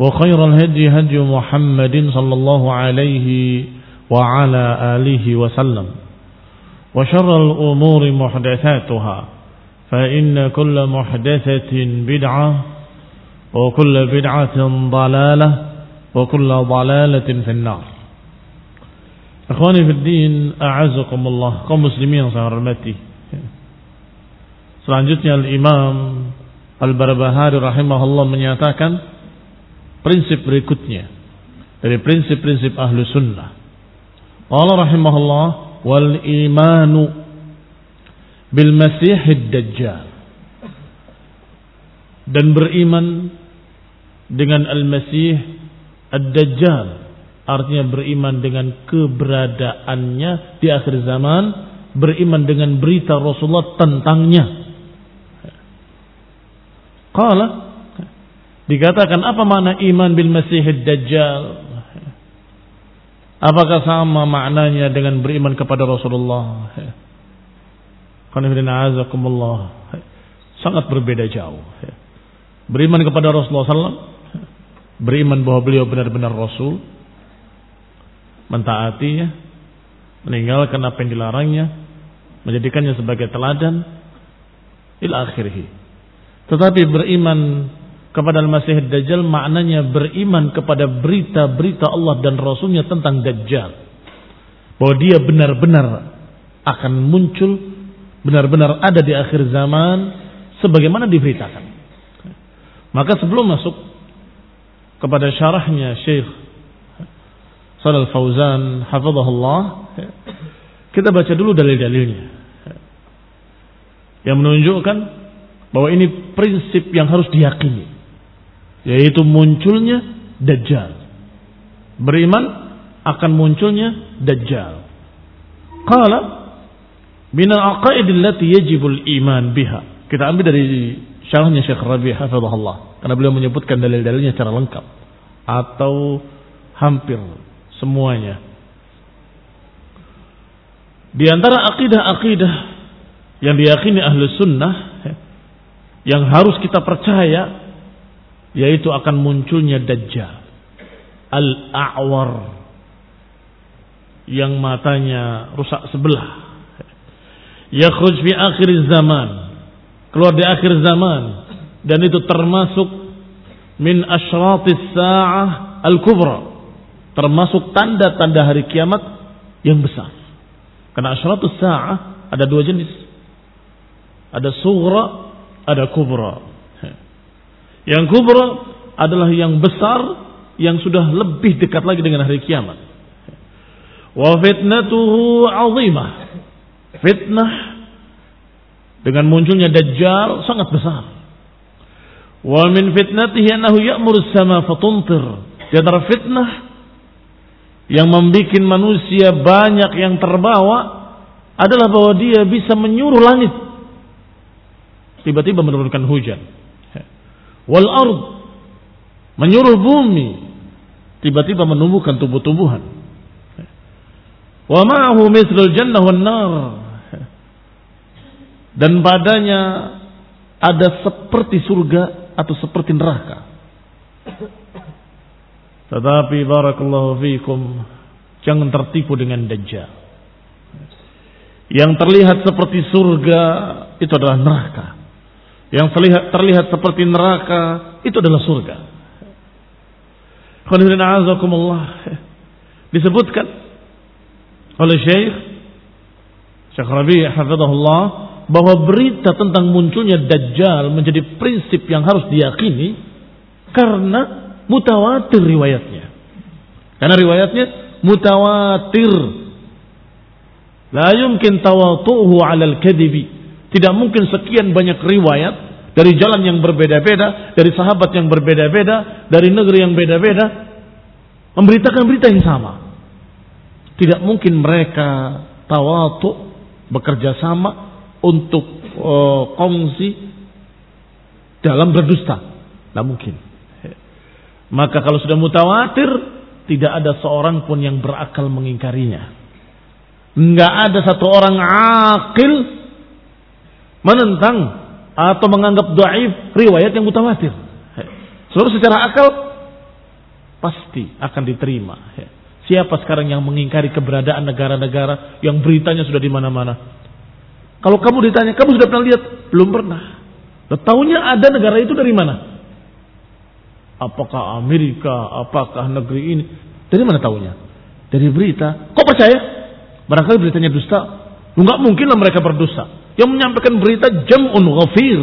وخير الهدي هدي محمد صلى الله عليه وعلى آله وسلم. وشر الأمور محدثاتها فإن كل محدثة بدعة وكل بدعة ضلالة وكل ضلالة في النار. إخواني في الدين أعزكم الله قوم مسلمين saya hormati Selanjutnya Al-Imam Al-Barbahari rahimahullah menyatakan prinsip berikutnya dari prinsip-prinsip ahlu sunnah. Allah rahimahullah wal imanu bil masihid dajjal dan beriman dengan al-masih ad-dajjal artinya beriman dengan keberadaannya di akhir zaman beriman dengan berita Rasulullah tentangnya Qala dikatakan apa makna iman bil Masihid Dajjal? Apakah sama maknanya dengan beriman kepada Rasulullah? Sangat berbeda jauh. Beriman kepada Rasulullah SAW, beriman bahwa beliau benar-benar Rasul, mentaatinya, meninggalkan apa yang dilarangnya, menjadikannya sebagai teladan, ila akhirih. Tetapi beriman kepada Al-Masih Dajjal maknanya beriman kepada berita-berita Allah dan Rasulnya tentang Dajjal. Bahwa dia benar-benar akan muncul, benar-benar ada di akhir zaman, sebagaimana diberitakan. Maka sebelum masuk kepada syarahnya Syekh Salal Fauzan, hafizahullah, kita baca dulu dalil-dalilnya. Yang menunjukkan bahwa ini prinsip yang harus diyakini yaitu munculnya dajjal. Beriman akan munculnya dajjal. Qala min al-aqaid allati yajibu al-iman biha. Kita ambil dari syarahnya Syekh Rabi' hafizahullah karena beliau menyebutkan dalil-dalilnya secara lengkap. Atau hampir semuanya. Di antara akidah-akidah yang diyakini ahlu sunnah yang harus kita percaya yaitu akan munculnya dajjal. Al-a'war. Yang matanya rusak sebelah. Yakhruj fi akhir zaman. Keluar di akhir zaman. Dan itu termasuk min asyratis sa'ah al-kubra. Termasuk tanda-tanda hari kiamat yang besar. Karena asyratus sa'ah ada dua jenis. Ada sughra ada kubra. Yang kubra adalah yang besar yang sudah lebih dekat lagi dengan hari kiamat. Wa fitnatuhu azimah. Fitnah dengan munculnya Dajjal sangat besar. Wa min fitnatihi annahu ya'muru sama fatuntir. Di antara fitnah yang membuat manusia banyak yang terbawa adalah bahwa dia bisa menyuruh langit tiba-tiba menurunkan hujan. Wal ard menyuruh bumi tiba-tiba menumbuhkan tumbuh-tumbuhan. Wa ma'ahu mithlul jannah wan nar. Dan padanya ada seperti surga atau seperti neraka. Tetapi barakallahu fiikum jangan tertipu dengan dajjal. Yang terlihat seperti surga itu adalah neraka. Yang terlihat terlihat seperti neraka itu adalah surga. Disebutkan oleh Syekh Syekh Rabi' hafizahullah bahwa berita tentang munculnya Dajjal menjadi prinsip yang harus diyakini karena mutawatir riwayatnya. Karena riwayatnya mutawatir. La yumkin tawatuhu 'alal kadibi tidak mungkin sekian banyak riwayat dari jalan yang berbeda-beda, dari sahabat yang berbeda-beda, dari negeri yang beda-beda, memberitakan berita yang sama. Tidak mungkin mereka tawatu bekerja sama untuk uh, kongsi dalam berdusta. Tidak mungkin. Maka kalau sudah mutawatir, tidak ada seorang pun yang berakal mengingkarinya. Enggak ada satu orang akil menentang atau menganggap dhaif riwayat yang mutawatir. Seluruh secara akal pasti akan diterima. Siapa sekarang yang mengingkari keberadaan negara-negara yang beritanya sudah di mana-mana? Kalau kamu ditanya, kamu sudah pernah lihat? Belum pernah. Tahunya ada negara itu dari mana? Apakah Amerika? Apakah negeri ini? Dari mana tahunya? Dari berita. Kok percaya? Barangkali beritanya dusta. Enggak mungkin lah mereka berdusta. Yang menyampaikan berita jam'un ghafir.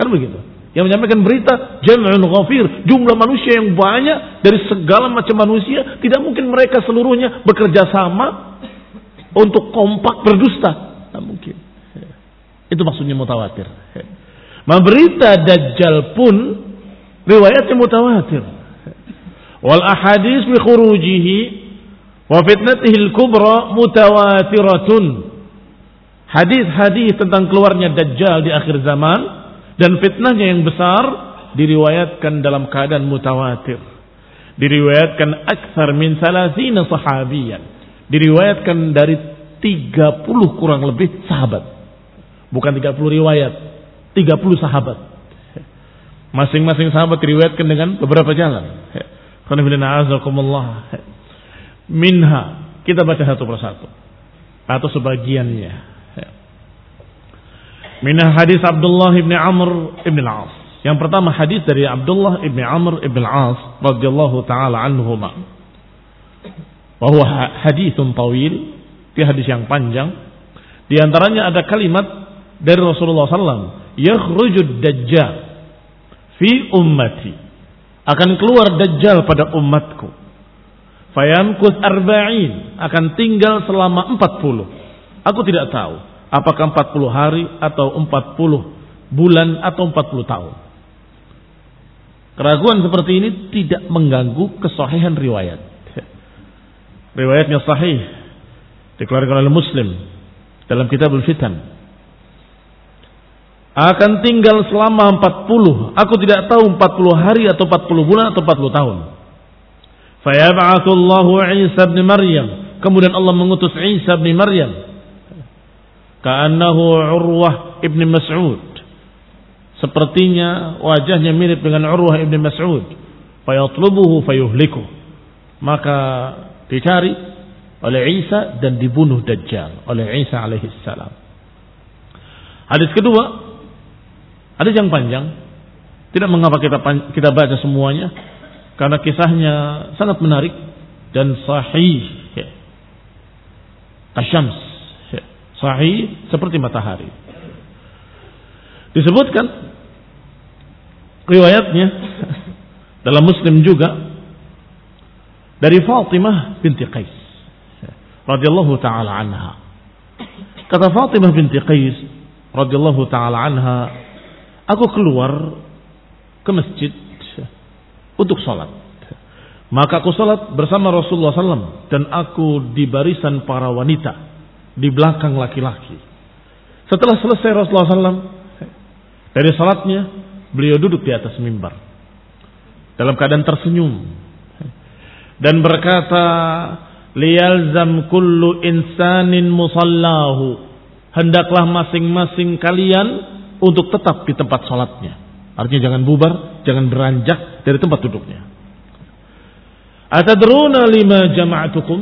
Kan begitu. Yang menyampaikan berita jam'un ghafir. Jumlah manusia yang banyak dari segala macam manusia. Tidak mungkin mereka seluruhnya bekerja sama untuk kompak berdusta. Tidak mungkin. Itu maksudnya mutawatir. Ma berita Dajjal pun riwayatnya mutawatir. Wal ahadis bi khurujihi wa fitnatihi al-kubra mutawatiratun hadis-hadis tentang keluarnya Dajjal di akhir zaman dan fitnahnya yang besar diriwayatkan dalam keadaan mutawatir. Diriwayatkan aksar min salasina sahabiyan. Diriwayatkan dari 30 kurang lebih sahabat. Bukan 30 riwayat, 30 sahabat. Masing-masing sahabat diriwayatkan dengan beberapa jalan. Minha, kita baca satu persatu. Atau sebagiannya. Minah hadis Abdullah ibn Amr ibn al-As. Yang pertama hadis dari Abdullah ibn Amr ibn al-As radhiyallahu taala anhuma. Bahwa hadithun tawil, di hadis yang panjang. Di antaranya ada kalimat dari Rasulullah SAW. Yakhrujud dajjal fi ummati. Akan keluar dajjal pada umatku. Fayamkus arba'in. Akan tinggal selama 40. Aku tidak tahu Apakah 40 hari atau 40 bulan atau 40 tahun. Keraguan seperti ini tidak mengganggu kesahihan riwayat. Riwayatnya sahih. Dikeluarkan oleh Muslim dalam kitab Al-Fitan. Akan tinggal selama 40. Aku tidak tahu 40 hari atau 40 bulan atau 40 tahun. Fayab'atullahu Isa bin Maryam. Kemudian Allah mengutus Isa bin Maryam Ka'annahu Urwah ibn Mas'ud. Sepertinya wajahnya mirip dengan Urwah ibn Mas'ud. Fayatlubuhu fayuhliku. Maka dicari oleh Isa dan dibunuh Dajjal oleh Isa alaihi salam. Hadis kedua, hadis yang panjang. Tidak mengapa kita kita baca semuanya karena kisahnya sangat menarik dan sahih. Kasyams Sahih seperti matahari. Disebutkan riwayatnya dalam Muslim juga dari Fatimah binti Qais. radhiyallahu taala anha. Kata Fatimah binti Qais radhiyallahu taala anha, aku keluar ke masjid untuk sholat. Maka aku sholat bersama Rasulullah SAW dan aku di barisan para wanita di belakang laki-laki. Setelah selesai Rasulullah SAW dari sholatnya beliau duduk di atas mimbar. Dalam keadaan tersenyum. Dan berkata liyalzam kullu insanin musallahu. Hendaklah masing-masing kalian untuk tetap di tempat sholatnya artinya jangan bubar jangan beranjak dari tempat duduknya. Atadruna lima jama'atukum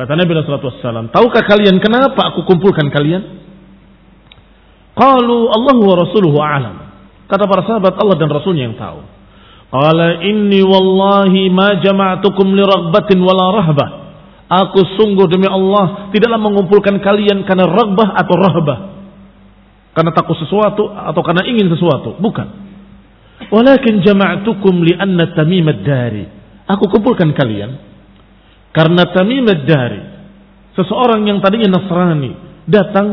kata Nabi wasallam tahukah kalian kenapa aku kumpulkan kalian qalu Allah wa rasuluhu a'lam kata para sahabat Allah dan rasulnya yang tahu Qala inni wallahi ma jama'tukum li raghbatin wala rahbah. Aku sungguh demi Allah tidaklah mengumpulkan kalian karena ragbah atau rahbah. Karena takut sesuatu atau karena ingin sesuatu, bukan. Walakin jama'tukum li anna tamimad dari. Aku kumpulkan kalian karena tamimad dari. Seseorang yang tadinya Nasrani datang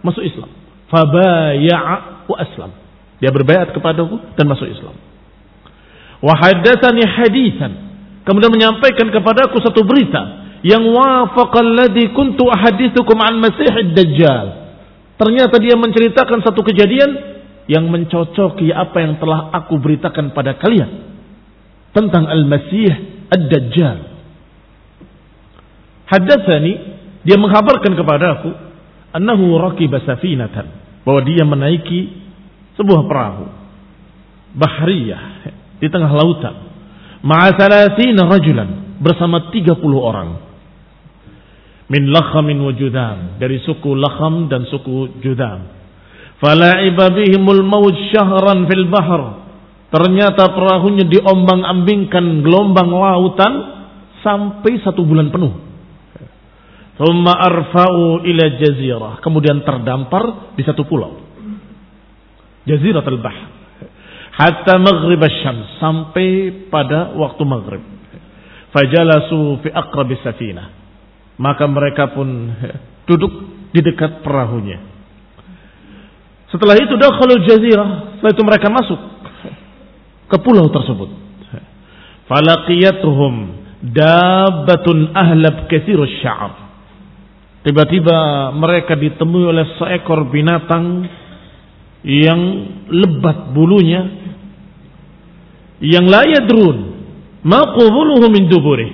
masuk Islam. Fabaya'a wa aslam. Dia berbayat kepadaku dan masuk Islam. Wahadatsani hadisan. Kemudian menyampaikan kepadaku satu berita yang wafaqal ladzi kuntu ahadithukum an Masih dajjal Ternyata dia menceritakan satu kejadian yang mencocoki apa yang telah aku beritakan pada kalian tentang Al-Masih Ad-Dajjal. Hadatsani dia menghabarkan kepada aku annahu raqiba safinatan bahwa dia menaiki sebuah perahu bahriyah di tengah lautan. Ma'asalasina rajulan bersama 30 orang. Min lakhamin wa judam. Dari suku lakham dan suku judam. Fala'iba bihimul mawj syahran fil bahr. Ternyata perahunya diombang-ambingkan gelombang lautan sampai satu bulan penuh. Thumma arfa'u ila jazirah. Kemudian terdampar di satu pulau. Jazirat al-Bahr hatta maghrib syams sampai pada waktu maghrib. Fajalasu fi aqrabis safinah. Maka mereka pun duduk di dekat perahunya. Setelah itu dakhalul jazirah, setelah itu mereka masuk ke pulau tersebut. Falaqiyatuhum dabbatun ahlab katsirus sya'ar. Tiba-tiba mereka ditemui oleh seekor binatang yang lebat bulunya yang la yadrun ma qubuluhu min duburi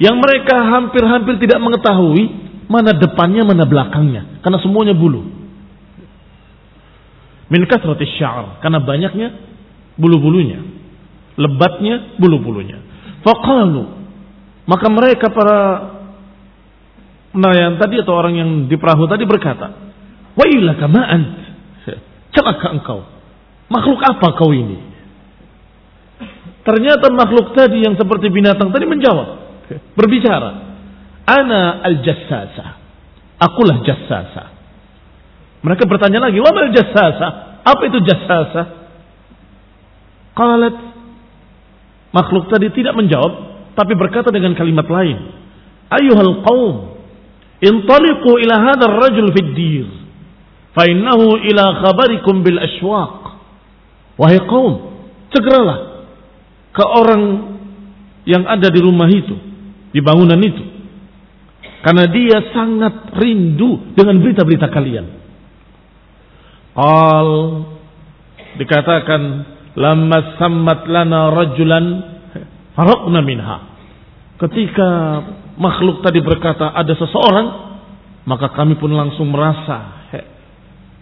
yang mereka hampir-hampir tidak mengetahui mana depannya mana belakangnya karena semuanya bulu. Min kasrati sya'ar karena banyaknya bulu-bulunya. Lebatnya bulu-bulunya. Faqalu maka mereka para nelayan tadi atau orang yang di perahu tadi berkata wa ilaka ma ant celaka engkau makhluk apa kau ini Ternyata makhluk tadi yang seperti binatang tadi menjawab, berbicara. Ana al-jassasa. Akulah jassasa. Mereka bertanya lagi, "Wa mal jassasa?" Apa itu jassasa? Qalat makhluk tadi tidak menjawab, tapi berkata dengan kalimat lain, "Ayuhal qaum, intaliqu ila hadzal rajul fid dir, fa innahu ila khabarikum bil ashwaq." Wahai kaum, segeralah ke orang yang ada di rumah itu, di bangunan itu. Karena dia sangat rindu dengan berita-berita kalian. Al dikatakan lama sammat lana rajulan farokna minha. Ketika makhluk tadi berkata ada seseorang, maka kami pun langsung merasa he,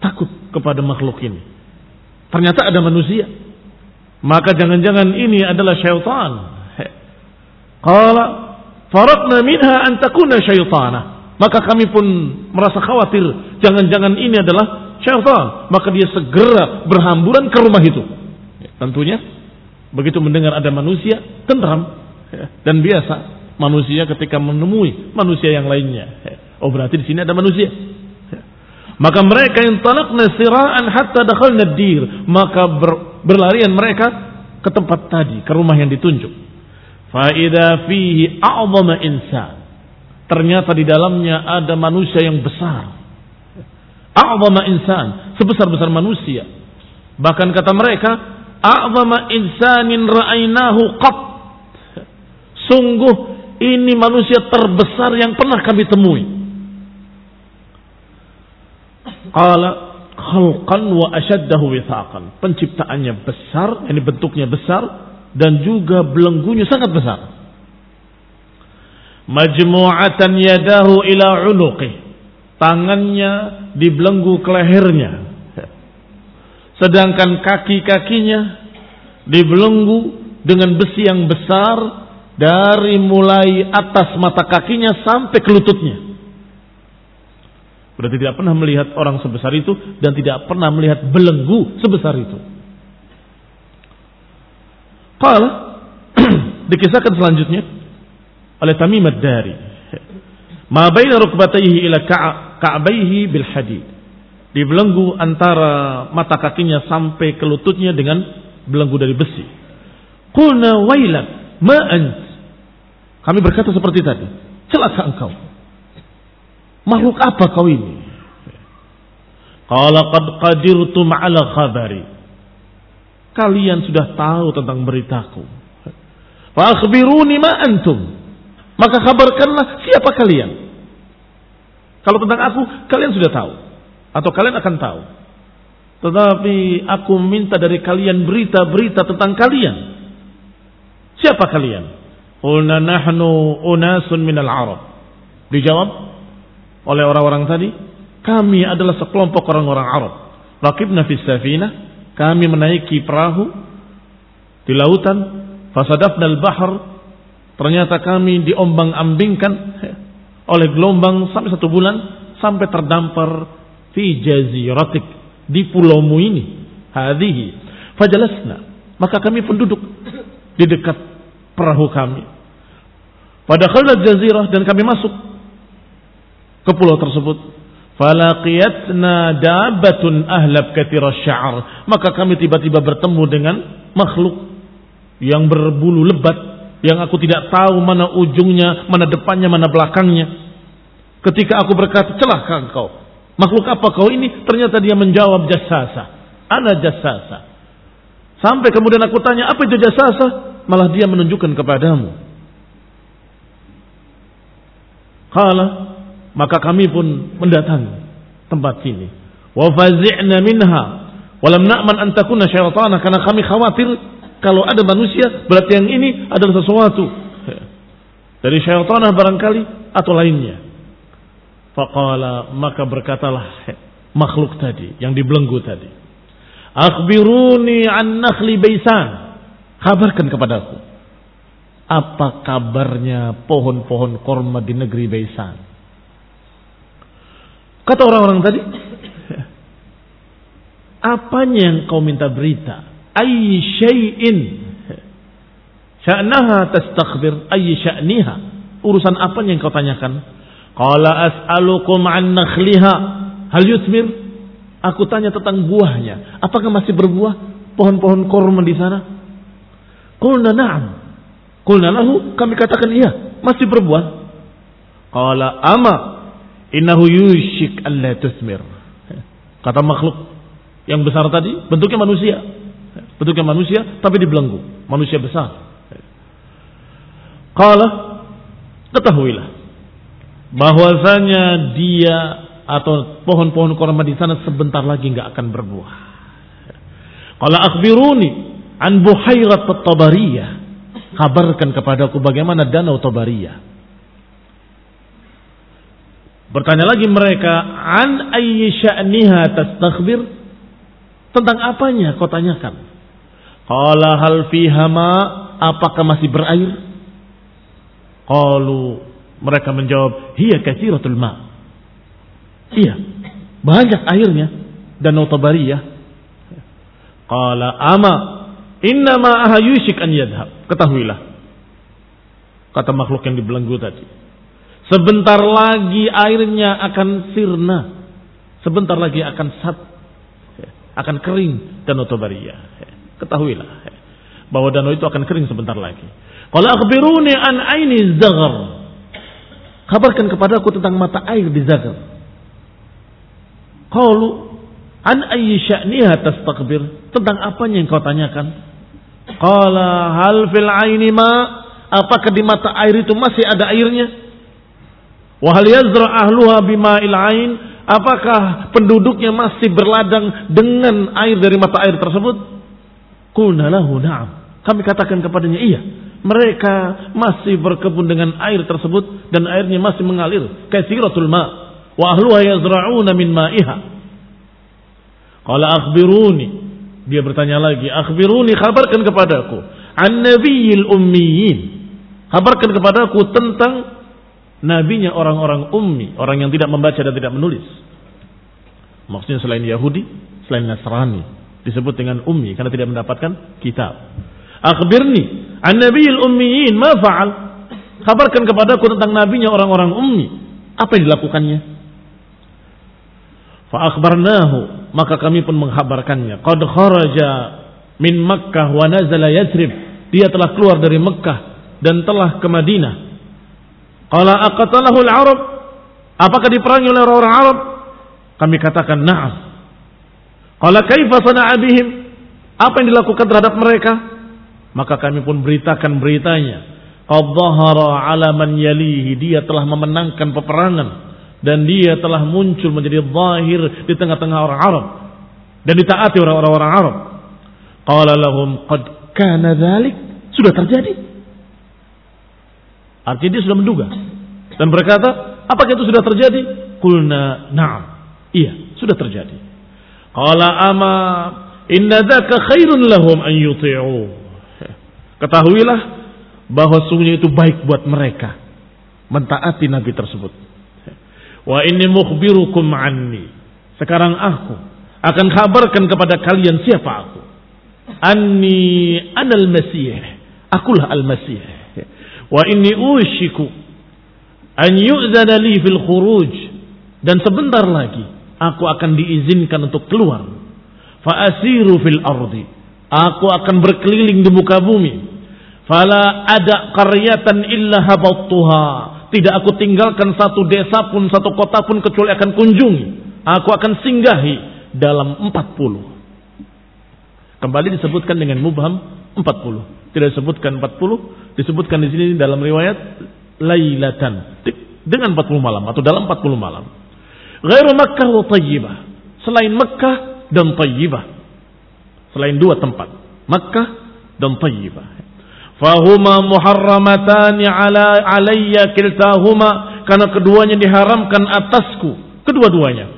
takut kepada makhluk ini. Ternyata ada manusia maka jangan-jangan ini adalah syaitan. Qala faradna minha an takuna syaitana. Maka kami pun merasa khawatir jangan-jangan ini adalah syaitan. Maka dia segera berhamburan ke rumah itu. Tentunya begitu mendengar ada manusia tentram dan biasa manusia ketika menemui manusia yang lainnya. Oh berarti di sini ada manusia. Maka mereka yang talakna siraan hatta dakhalna dir. Maka ber, berlarian mereka ke tempat tadi, ke rumah yang ditunjuk. Faida fihi a'zama insan. Ternyata di dalamnya ada manusia yang besar. A'zama insan, sebesar-besar manusia. Bahkan kata mereka, a'zama insanin ra'ainahu qat. Sungguh ini manusia terbesar yang pernah kami temui. Qala khalqan wa ashaddahu withaqan. Penciptaannya besar, ini bentuknya besar dan juga belenggunya sangat besar. Majmu'atan yadahu ila unuqih. Tangannya dibelenggu ke lehernya. Sedangkan kaki-kakinya dibelenggu dengan besi yang besar dari mulai atas mata kakinya sampai ke lututnya. Berarti tidak pernah melihat orang sebesar itu dan tidak pernah melihat belenggu sebesar itu. Qala dikisahkan selanjutnya oleh Tamim dari Ma baina rukbatayhi ila ka'baihi bil hadid. Dibelenggu antara mata kakinya sampai ke lututnya dengan belenggu dari besi. Qulna wailak ma ant kami berkata seperti tadi, celaka engkau. Makhluk apa kau ini? Qala qad qadirtum ala khabari. Kalian sudah tahu tentang beritaku. Fa akhbiruni ma antum. Maka kabarkanlah siapa kalian. Kalau tentang aku, kalian sudah tahu. Atau kalian akan tahu. Tetapi aku minta dari kalian berita-berita tentang kalian. Siapa kalian? Qulna nahnu unasun minal Arab. Dijawab oleh orang-orang tadi, kami adalah sekelompok orang-orang Arab. Rakibna fis safinah, kami menaiki perahu di lautan, fasadafna al-bahr, ternyata kami diombang-ambingkan oleh gelombang sampai satu bulan sampai terdampar fi jaziratik di pulaumu ini hadhihi fajalasna maka kami penduduk di dekat perahu kami. Pada khalat jazirah dan kami masuk ke pulau tersebut. Falaqiyatna dabatun ahlab kathira sya'ar. Maka kami tiba-tiba bertemu dengan makhluk yang berbulu lebat yang aku tidak tahu mana ujungnya, mana depannya, mana belakangnya. Ketika aku berkata, celaka engkau. Makhluk apa kau ini? Ternyata dia menjawab jasasa. Ana jasasa. Sampai kemudian aku tanya, apa itu jasasa? Malah dia menunjukkan kepadamu. Kala maka kami pun mendatangi tempat sini. Wa fazi'na minha wa lam na'man an takuna syaitana karena kami khawatir kalau ada manusia berarti yang ini adalah sesuatu dari syaitanah barangkali atau lainnya. Faqala maka berkatalah makhluk tadi yang dibelenggu tadi. Akhbiruni an nakhli baisan. Kabarkan kepadaku. Apa kabarnya pohon-pohon korma di negeri Baisan? Kata orang-orang tadi, apanya yang kau minta berita? Ayy syai'in sya'naha tastakhbir ayy sya'niha. Urusan apa yang kau tanyakan? Qala as'alukum an nakhliha hal yusmir? Aku tanya tentang buahnya. Apakah masih berbuah pohon-pohon korma di sana? Qulna na'am. Qulna lahu, kami katakan iya, masih berbuah. Qala ama innahu yushik alla tusmir. Kata makhluk yang besar tadi, bentuknya manusia. Bentuknya manusia tapi dibelenggu, manusia besar. Qala ketahuilah bahwasanya dia atau pohon-pohon korma di sana sebentar lagi nggak akan berbuah. Qala akhbiruni an Buhairat Tabariyah. Kabarkan kepadaku bagaimana danau Tabariyah. Bertanya lagi mereka, an ayyi sya'niha tastakhbir? Tentang apanya kau tanyakan? Qala hal fiha ma? Apakah masih berair? Qalu mereka menjawab, hiya katsiratul ma. Iya, banyak airnya danau Tabariyah. Qala ama Innama ahayushik an yadhab. Ketahuilah. Kata makhluk yang dibelenggu tadi. Sebentar lagi airnya akan sirna. Sebentar lagi akan sat. Akan kering dan otobaria. Ketahuilah. Bahwa danau itu akan kering sebentar lagi. Kalau akhbiruni an aini zaghar. Kabarkan kepadaku tentang mata air di Zagar. Qalu an ayyi sya'niha tastakbir? Tentang apanya yang kau tanyakan? Qala hal fil aini ma? Apakah di mata air itu masih ada airnya? Wa hal yazra ahluha bima'il ain? Apakah penduduknya masih berladang dengan air dari mata air tersebut? Qulna lahu na'am. Kami katakan kepadanya iya. Mereka masih berkebun dengan air tersebut dan airnya masih mengalir. Katsiratul ma' wa ahluha yazra'una min ma'iha. Qala akhbiruni. Dia bertanya lagi, akhbiruni kabarkan kepadaku an nabiyil ummiyin. Kabarkan kepadaku tentang nabinya orang-orang ummi, orang yang tidak membaca dan tidak menulis. Maksudnya selain Yahudi, selain Nasrani, disebut dengan ummi karena tidak mendapatkan kitab. Akhbirni an nabiyil ummiyin ma fa'al? Kabarkan kepadaku tentang nabinya orang-orang ummi. Apa yang dilakukannya? Fa'akhbarnahu. Maka kami pun menghabarkannya. Qad kharaja min Makkah wa nazala Yathrib. Dia telah keluar dari Mekkah dan telah ke Madinah. Qala aqatalahu al-Arab? Apakah diperangi oleh orang-orang Arab? Kami katakan na'am. Qala kaifa sana'a bihim? Apa yang dilakukan terhadap mereka? Maka kami pun beritakan beritanya. Qad dhahara ala man yalihi. Dia telah memenangkan peperangan dan dia telah muncul menjadi zahir di tengah-tengah orang Arab dan ditaati orang-orang Arab. Qala lahum qad kana dhalik sudah terjadi. Artinya dia sudah menduga dan berkata, apakah itu sudah terjadi? Kulna na'am. Iya, sudah terjadi. Qala ama inna dzaka khairun lahum an yuti'u. Ketahuilah bahwa sungguhnya itu baik buat mereka mentaati nabi tersebut Wa ini mukhbirukum anni. Sekarang aku akan kabarkan kepada kalian siapa aku. Anni anal masih. Akulah al-masih. Wa inni ushiku an yu'zana li fil khuruj. Dan sebentar lagi aku akan diizinkan untuk keluar. Fa asiru fil ardi. Aku akan berkeliling di muka bumi. Fala ada qaryatan illa habattuha tidak aku tinggalkan satu desa pun, satu kota pun kecuali akan kunjungi. Aku akan singgahi dalam empat puluh. Kembali disebutkan dengan mubham empat puluh. Tidak disebutkan empat puluh, disebutkan di sini dalam riwayat lailatan dengan empat puluh malam atau dalam empat puluh malam. Ghairu Makkah wa. Selain Makkah dan Tayyibah. Selain dua tempat, Makkah dan Tayyibah. Fahuma muharramatani ala alayya kiltahuma. Karena keduanya diharamkan atasku. Kedua-duanya.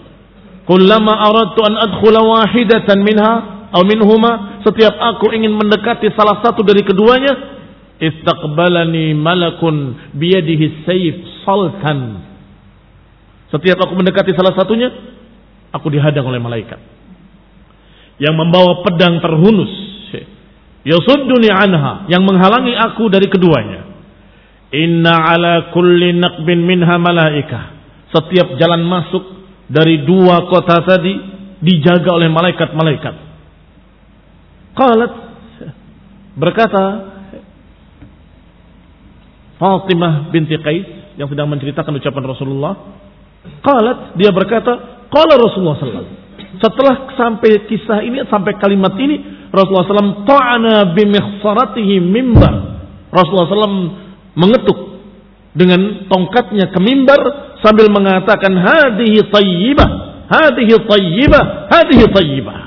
Kullama aradtu an adkhula wahidatan minha atau minhuma. Setiap aku ingin mendekati salah satu dari keduanya istaqbalani malakun biyadihi sayf saltan. Setiap aku mendekati salah satunya aku dihadang oleh malaikat. Yang membawa pedang terhunus Yasudduni anha. Yang menghalangi aku dari keduanya. Inna ala kulli naqbin minha malaika. Setiap jalan masuk dari dua kota tadi dijaga oleh malaikat-malaikat. Qalat berkata Fatimah binti Qais yang sedang menceritakan ucapan Rasulullah. Qalat dia berkata, qala Rasulullah sallallahu Setelah sampai kisah ini sampai kalimat ini Rasulullah SAW ta'ana bimikhsaratihi mimbar. Rasulullah SAW mengetuk dengan tongkatnya ke mimbar sambil mengatakan hadihi tayyibah, hadihi tayyibah, hadihi tayyibah.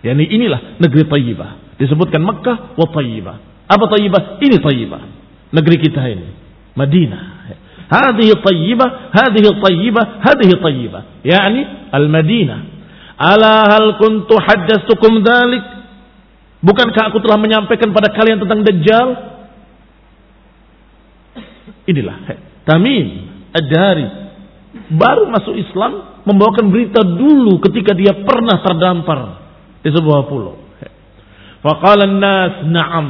Yani inilah negeri tayyibah. Disebutkan Makkah wa tayyibah. Apa tayyibah? Ini tayyibah. Negeri kita ini. Madinah. Hadihi tayyibah, hadihi tayyibah, hadihi tayyibah. Yani al-Madinah. Ala hal kuntu haddastukum dalik? Bukankah aku telah menyampaikan pada kalian tentang Dajjal? Inilah Tamim Ad-Dari baru masuk Islam membawakan berita dulu ketika dia pernah terdampar di sebuah pulau. Faqala nas na'am.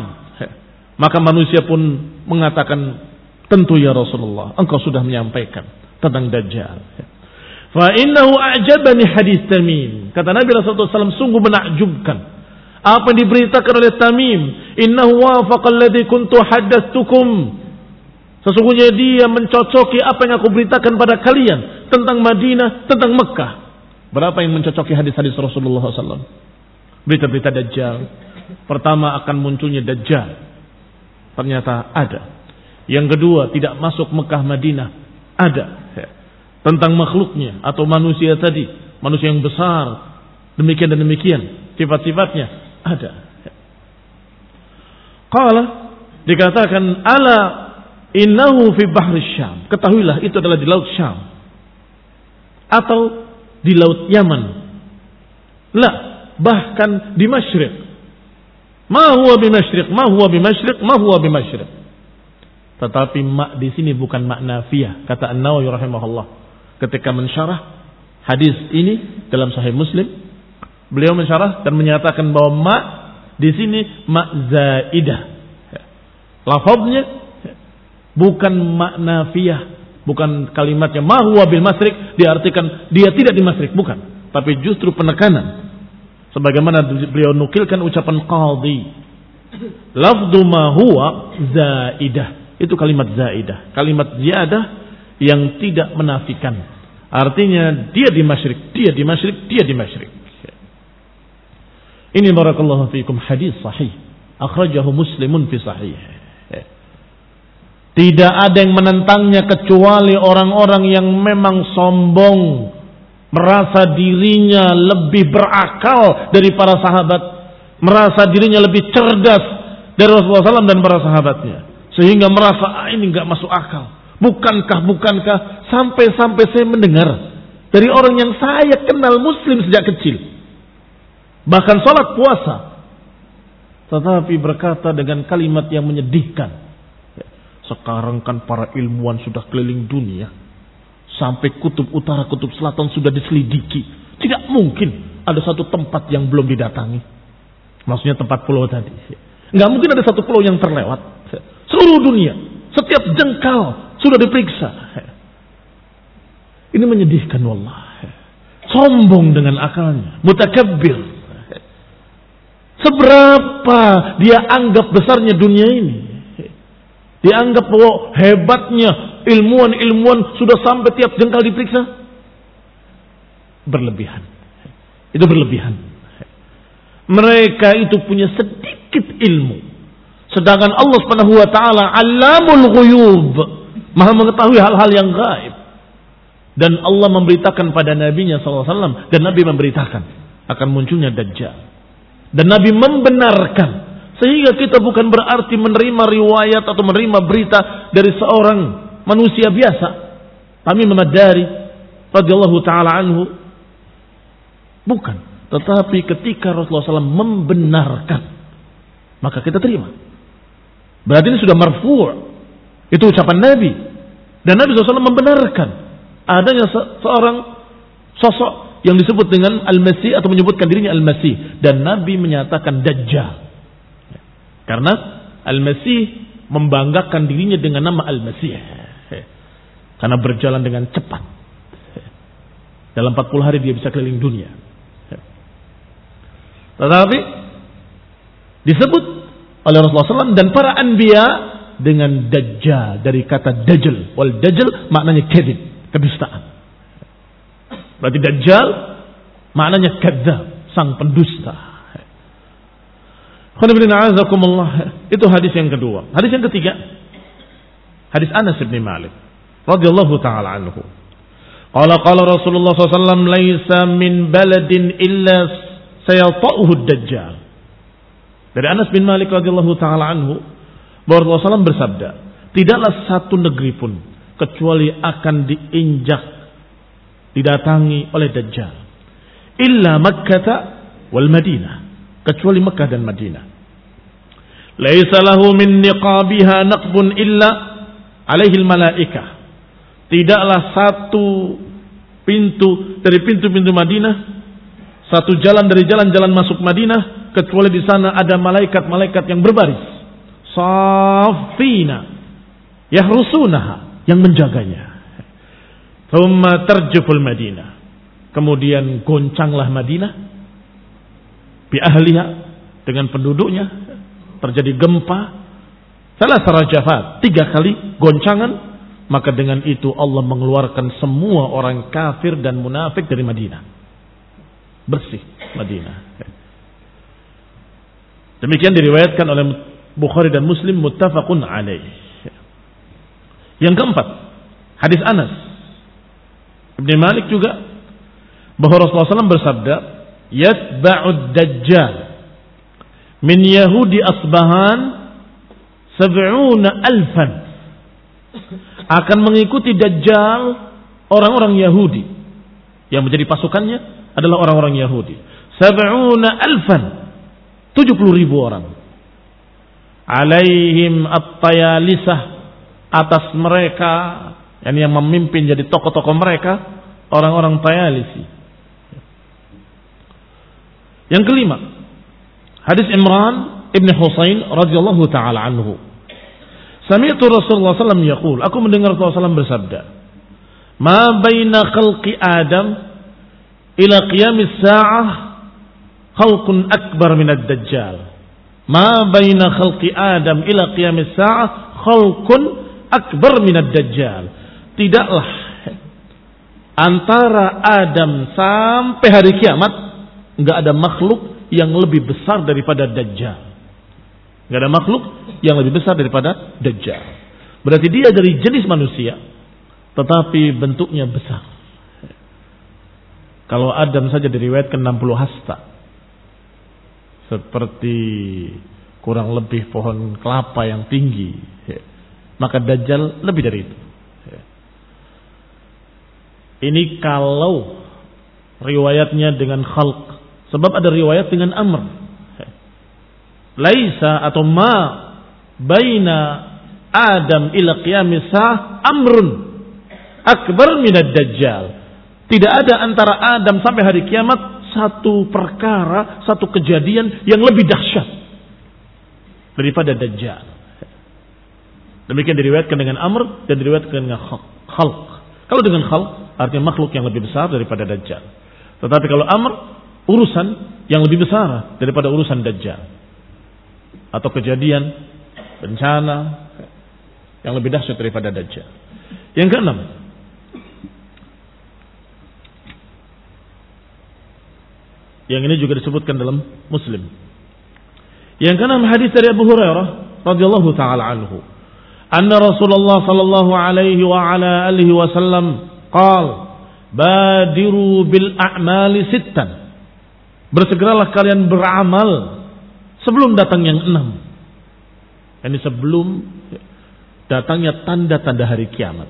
Maka manusia pun mengatakan tentu ya Rasulullah, engkau sudah menyampaikan tentang Dajjal. Fa innahu a'jabani hadis Tamim. Kata Nabi Rasulullah SAW sungguh menakjubkan. Apa yang diberitakan oleh Tamim. Innahu wafaqa alladhi kuntu haddastukum. Sesungguhnya dia mencocoki apa yang aku beritakan pada kalian tentang Madinah, tentang Mekah. Berapa yang mencocoki hadis-hadis Rasulullah SAW? Berita-berita Dajjal. Pertama akan munculnya Dajjal. Ternyata ada. Yang kedua tidak masuk Mekah Madinah. Ada. Tentang makhluknya atau manusia tadi. Manusia yang besar. Demikian dan demikian. Sifat-sifatnya ada. Qala dikatakan ala Innahu fi bahri Syam. Ketahuilah itu adalah di laut Syam. Atau di laut Yaman. La, bahkan di Masyriq. Ma huwa bi Masyriq, ma huwa bi Masyriq, ma huwa bi Masyriq. Tetapi mak di sini bukan makna fiyah, kata An-Nawawi rahimahullah. Ketika mensyarah hadis ini dalam Sahih Muslim, beliau mensyarah dan menyatakan bahwa mak di sini mak zaidah. Lafaznya bukan makna fiyah, bukan kalimatnya mahwa bil masrik diartikan dia tidak di masrik, bukan. Tapi justru penekanan. Sebagaimana beliau nukilkan ucapan qadhi. Lafdu ma huwa zaidah. Itu kalimat zaidah. Kalimat ziyadah yang tidak menafikan. Artinya dia di masyrik, dia di masyrik, dia di masyrik. Ini barakallahu fiikum hadis sahih. Akhrajahu muslimun fi sahih. Tidak ada yang menentangnya kecuali orang-orang yang memang sombong. Merasa dirinya lebih berakal dari para sahabat. Merasa dirinya lebih cerdas dari Rasulullah SAW dan para sahabatnya. Sehingga merasa ah, ini nggak masuk akal. Bukankah, bukankah sampai-sampai saya mendengar dari orang yang saya kenal muslim sejak kecil. Bahkan sholat puasa. Tetapi berkata dengan kalimat yang menyedihkan. Sekarang kan para ilmuwan sudah keliling dunia. Sampai kutub utara, kutub selatan sudah diselidiki. Tidak mungkin ada satu tempat yang belum didatangi. Maksudnya tempat pulau tadi. Nggak mungkin ada satu pulau yang terlewat. Seluruh dunia, setiap jengkal sudah diperiksa. Ini menyedihkan wallah. Sombong dengan akalnya, mutakabbir. Seberapa dia anggap besarnya dunia ini? Dianggap bahwa hebatnya ilmuwan-ilmuwan sudah sampai tiap jengkal diperiksa. Berlebihan. Itu berlebihan. Mereka itu punya sedikit ilmu. Sedangkan Allah Subhanahu wa alamul ghuyub, Maha mengetahui hal-hal yang gaib. Dan Allah memberitakan pada nabinya SAW dan Nabi memberitakan akan munculnya Dajjal. Dan Nabi membenarkan sehingga kita bukan berarti menerima riwayat atau menerima berita dari seorang manusia biasa. Kami memadari radhiyallahu taala anhu. Bukan, tetapi ketika Rasulullah SAW membenarkan, maka kita terima. Berarti ini sudah marfu'. Itu ucapan Nabi. Dan Nabi SAW membenarkan adanya se seorang sosok yang disebut dengan Al-Masih atau menyebutkan dirinya Al-Masih. Dan Nabi menyatakan Dajjal. Karena Al-Masih membanggakan dirinya dengan nama Al-Masih. Karena berjalan dengan cepat. Dalam 40 hari dia bisa keliling dunia. Tetapi disebut oleh Rasulullah SAW dan para anbiya dengan dajjal dari kata dajjal. Wal dajjal maknanya kedib, kedustaan. Berarti dajjal maknanya kadzab, sang pendusta. Itu hadis yang kedua. Hadis yang ketiga. Hadis Anas bin Malik. radhiyallahu taala anhu. Qala qala Rasulullah SAW laisa min baladin illa sayata'uhu dajjal. Dari Anas bin Malik radhiyallahu taala anhu Rasulullah SAW bersabda, tidaklah satu negeri pun kecuali akan diinjak didatangi oleh dajjal illa Makkah wal Madinah kecuali Mekah dan Madinah Laisa lahu min niqabiha naqbun illa alaihi malaikah. Tidaklah satu pintu dari pintu-pintu Madinah, satu jalan dari jalan-jalan masuk Madinah kecuali di sana ada malaikat-malaikat yang berbaris. Safina yahrusunaha yang menjaganya. Thumma tarjuful Madinah. Kemudian goncanglah Madinah bi ahliha dengan penduduknya terjadi gempa, salah sarajafat, tiga kali goncangan, maka dengan itu Allah mengeluarkan semua orang kafir dan munafik dari Madinah. Bersih Madinah. Demikian diriwayatkan oleh Bukhari dan Muslim muttafaqun alaih. Yang keempat, hadis Anas. Ibn Malik juga bahwa Rasulullah SAW bersabda, "Yatba'ud dajjal min Yahudi Asbahan sab'una alfan." Akan mengikuti dajjal orang-orang Yahudi yang menjadi pasukannya adalah orang-orang Yahudi. Sab'una alfan 70 ribu orang alaihim at-tayalisah atas mereka yang yang memimpin jadi tokoh-tokoh mereka orang-orang Tayalisi. Yang kelima, hadis Imran Ibn Husain radhiyallahu taala anhu. Sami'tu Rasulullah sallallahu yaqul, aku mendengar Rasulullah sallallahu bersabda, "Ma baina khalqi Adam ila qiyamis sa'ah khalqun akbar min ad-dajjal." Ma baina khalqi Adam ila qiyamis sa'ah khalqun akbar minad dajjal. Tidaklah antara Adam sampai hari kiamat enggak ada makhluk yang lebih besar daripada dajjal. Enggak ada makhluk yang lebih besar daripada dajjal. Berarti dia dari jenis manusia tetapi bentuknya besar. Kalau Adam saja diriwayatkan 60 hasta seperti kurang lebih pohon kelapa yang tinggi. Maka Dajjal lebih dari itu. Ini kalau riwayatnya dengan khalq. Sebab ada riwayat dengan amr. Laisa atau ma baina Adam ila qiyamisah amrun akbar minad dajjal. Tidak ada antara Adam sampai hari kiamat satu perkara, satu kejadian yang lebih dahsyat daripada Dajjal. Demikian diriwayatkan dengan Amr dan diriwayatkan dengan Khalq. Kalau dengan Khalq artinya makhluk yang lebih besar daripada Dajjal. Tetapi kalau Amr urusan yang lebih besar daripada urusan Dajjal. Atau kejadian bencana yang lebih dahsyat daripada Dajjal. Yang keenam, Yang ini juga disebutkan dalam Muslim. Yang keenam hadis dari Abu Hurairah radhiyallahu taala anhu. Anna Rasulullah sallallahu alaihi wa ala alihi wasallam qal badiru bil a'mali sittan. Bersegeralah kalian beramal sebelum datang yang enam. Ini sebelum datangnya tanda-tanda hari kiamat.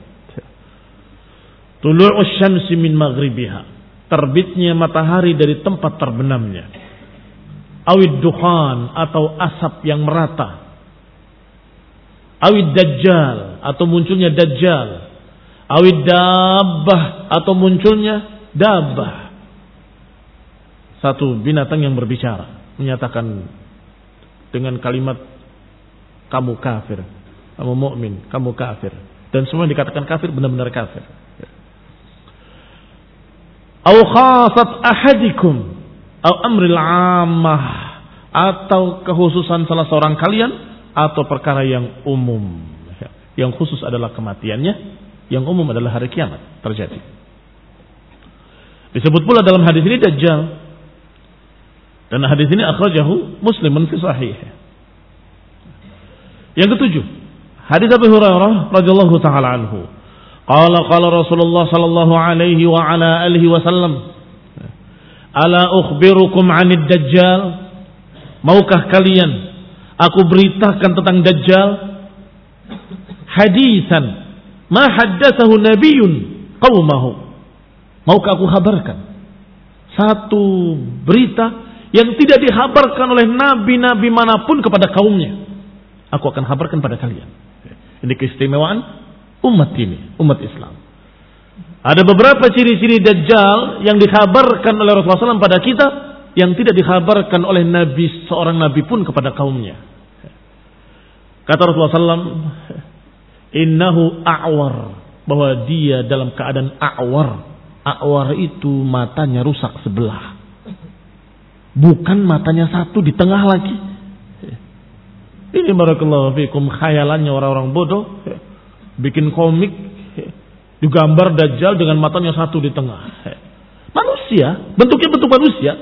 Tulu'us syamsi min maghribiha terbitnya matahari dari tempat terbenamnya. Awid duhan atau asap yang merata. Awid dajjal atau munculnya dajjal. Awid dabbah atau munculnya dabbah. Satu binatang yang berbicara. Menyatakan dengan kalimat kamu kafir. Kamu mukmin, kamu kafir. Dan semua yang dikatakan kafir benar-benar kafir. Au khasat ahadikum au amril ammah atau kekhususan salah seorang kalian atau perkara yang umum. Yang khusus adalah kematiannya, yang umum adalah hari kiamat terjadi. Disebut pula dalam hadis ini dajjal. Dan hadis ini akhrajahu Muslimun fi sahih. Yang ketujuh, hadis Abu Hurairah radhiyallahu taala anhu. Qala qala Rasulullah sallallahu alaihi wa ala alihi wasallam Ala ukhbirukum 'anid dajjal? Maukah kalian aku beritakan tentang dajjal? Hadisan ma haddatsahu nabiyyun qaumahu. Maukah aku kabarkan satu berita yang tidak dihabarkan oleh nabi-nabi mana pun kepada kaumnya. Aku akan kabarkan pada kalian. Ini keistimewaan umat ini, umat Islam. Ada beberapa ciri-ciri Dajjal yang dikabarkan oleh Rasulullah SAW pada kita yang tidak dikabarkan oleh Nabi seorang Nabi pun kepada kaumnya. Kata Rasulullah SAW, Innahu a'war. Bahwa dia dalam keadaan a'war. A'war itu matanya rusak sebelah. Bukan matanya satu di tengah lagi. Ini barakallahu fikum khayalannya orang-orang bodoh. Bikin komik. Digambar Dajjal dengan matanya satu di tengah. Manusia. Bentuknya bentuk manusia.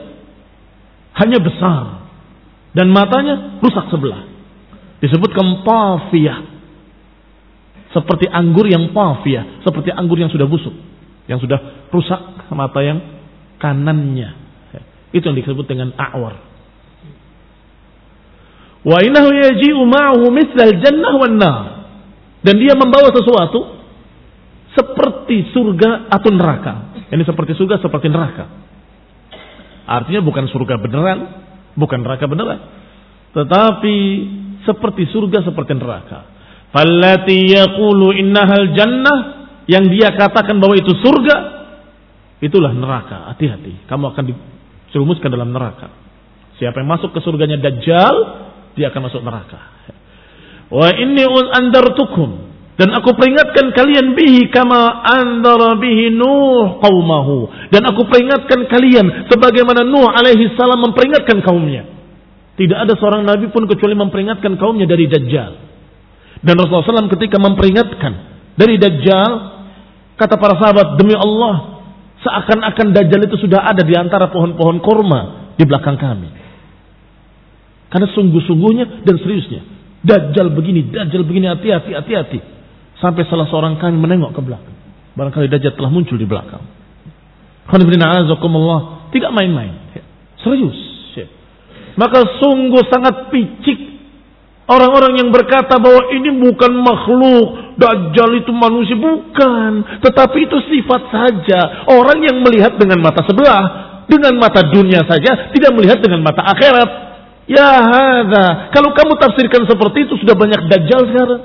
Hanya besar. Dan matanya rusak sebelah. Disebutkan pafiyah. Seperti anggur yang pafiyah. Seperti anggur yang sudah busuk. Yang sudah rusak mata yang kanannya. Itu yang disebut dengan a'war. Wa innahu yaji'u ma'ahu mithlal jannah wan nar. Dan dia membawa sesuatu seperti surga atau neraka. Ini seperti surga, seperti neraka. Artinya bukan surga beneran, bukan neraka beneran. Tetapi seperti surga, seperti neraka. Fallati yaqulu innahal jannah yang dia katakan bahwa itu surga, itulah neraka. Hati-hati, kamu akan dicerumuskan dalam neraka. Siapa yang masuk ke surganya Dajjal, dia akan masuk neraka. Wa inni andartukum dan aku peringatkan kalian bihi kama andara bihi Nuh qaumahu dan aku peringatkan kalian sebagaimana Nuh alaihi salam memperingatkan kaumnya. Tidak ada seorang nabi pun kecuali memperingatkan kaumnya dari dajjal. Dan Rasulullah SAW ketika memperingatkan dari dajjal kata para sahabat demi Allah seakan-akan dajjal itu sudah ada di antara pohon-pohon korma di belakang kami. Karena sungguh-sungguhnya dan seriusnya. Dajjal begini, Dajjal begini, hati-hati, hati-hati. Sampai salah seorang kami menengok ke belakang. Barangkali Dajjal telah muncul di belakang. Tidak main-main. Serius. Maka sungguh sangat picik Orang-orang yang berkata bahwa ini bukan makhluk, Dajjal itu manusia, bukan. Tetapi itu sifat saja. Orang yang melihat dengan mata sebelah, dengan mata dunia saja, tidak melihat dengan mata akhirat. Ya hadha. Kalau kamu tafsirkan seperti itu sudah banyak dajjal sekarang.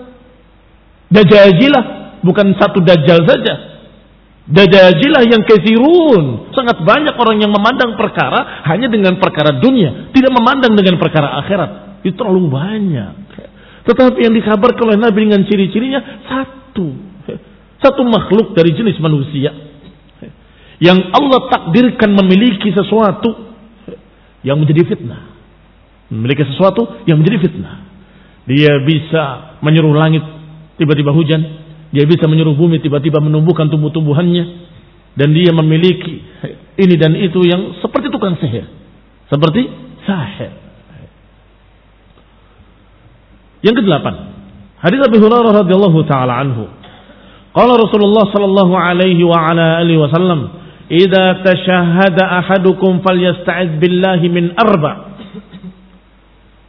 Dajajilah. Bukan satu dajjal saja. Dajajilah yang kesirun. Sangat banyak orang yang memandang perkara hanya dengan perkara dunia. Tidak memandang dengan perkara akhirat. Itu terlalu banyak. Tetapi yang dikabarkan oleh Nabi dengan ciri-cirinya satu. Satu makhluk dari jenis manusia. Yang Allah takdirkan memiliki sesuatu yang menjadi fitnah memiliki sesuatu yang menjadi fitnah. Dia bisa menyuruh langit tiba-tiba hujan, dia bisa menyuruh bumi tiba-tiba menumbuhkan tumbuh-tumbuhannya dan dia memiliki ini dan itu yang seperti tukang sihir. Seperti sahir. Yang kedelapan, hadis Abu Hurairah radhiyallahu taala anhu. Qala Rasulullah sallallahu alaihi wa ala alihi wasallam, "Idza tashahhada ahadukum falyasta'id billahi min arba'."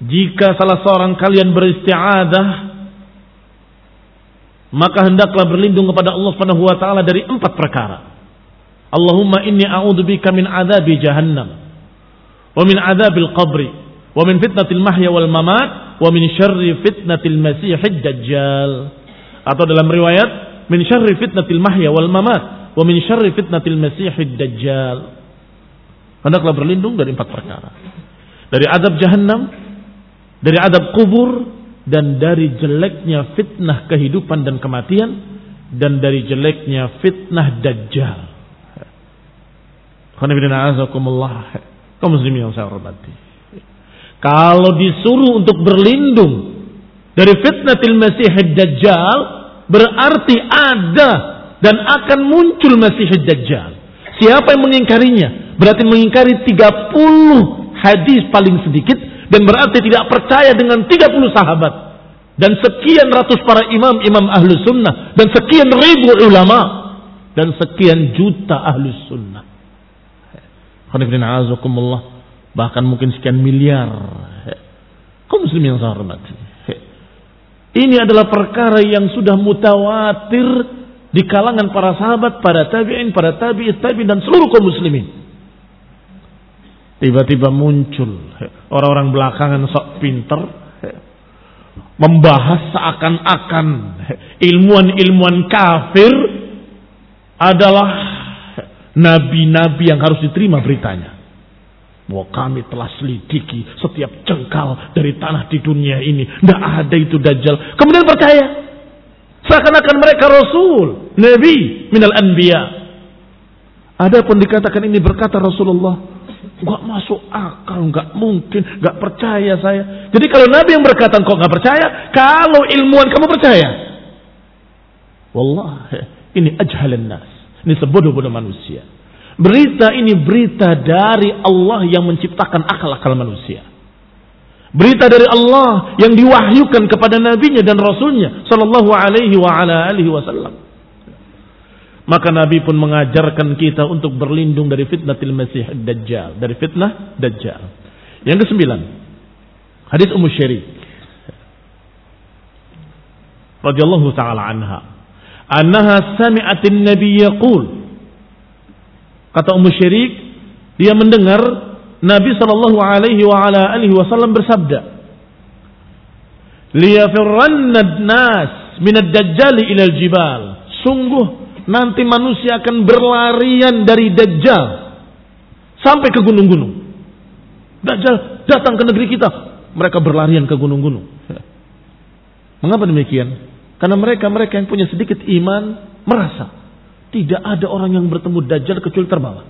Jika salah seorang kalian beristiadah, maka hendaklah berlindung kepada Allah Subhanahu wa taala dari empat perkara. Allahumma inni a'udzubika min adzabi jahannam wa min adzabil qabri wa min fitnatil mahya wal mamat wa min syarri fitnatil masiihid dajjal. Atau dalam riwayat min syarri fitnatil mahya wal mamat wa min syarri fitnatil masiihid dajjal. Hendaklah berlindung dari empat perkara. Dari adab jahannam, dari adab kubur dan dari jeleknya fitnah kehidupan dan kematian dan dari jeleknya fitnah dajjal. Yang saya. Kalau disuruh untuk berlindung dari fitnah masih dajjal berarti ada dan akan muncul masih dajjal. Siapa yang mengingkarinya? Berarti mengingkari 30 hadis paling sedikit dan berarti tidak percaya dengan 30 sahabat. Dan sekian ratus para imam imam ahlus sunnah. Dan sekian ribu ulama. Dan sekian juta ahlus sunnah. Bahkan mungkin sekian miliar. Kaum muslim yang hormati. Ini adalah perkara yang sudah mutawatir di kalangan para sahabat, para tabi'in, para tabi'it tabi'in dan seluruh kaum muslimin. Tiba-tiba muncul orang-orang belakangan sok pinter membahas seakan-akan ilmuwan-ilmuwan kafir adalah nabi-nabi yang harus diterima beritanya. Bahwa kami telah selidiki setiap jengkal dari tanah di dunia ini. Tidak ada itu dajjal. Kemudian percaya. Seakan-akan mereka rasul. Nabi minal anbiya. Ada pun dikatakan ini berkata Rasulullah Gak masuk akal, gak mungkin, gak percaya saya. Jadi kalau Nabi yang berkata kok gak percaya, kalau ilmuwan kamu percaya. Wallah, ini ajhalan nas. Ini sebodoh-bodoh manusia. Berita ini berita dari Allah yang menciptakan akal-akal manusia. Berita dari Allah yang diwahyukan kepada nabinya dan rasulnya sallallahu alaihi wa. Maka Nabi pun mengajarkan kita untuk berlindung dari fitnah Masih Dajjal, dari fitnah Dajjal. Yang kesembilan, hadis Ummu Syarik radhiyallahu taala anha, annaha sami'atin nabiy yaqul. Kata Ummu Syirik, dia mendengar Nabi Shallallahu Alaihi wa ala alihi Wasallam bersabda, "Liyafirranna nas min ad-dajjal ila jibal. Sungguh nanti manusia akan berlarian dari Dajjal sampai ke gunung-gunung. Dajjal datang ke negeri kita, mereka berlarian ke gunung-gunung. Mengapa demikian? Karena mereka-mereka yang punya sedikit iman merasa tidak ada orang yang bertemu Dajjal kecuali terbawa.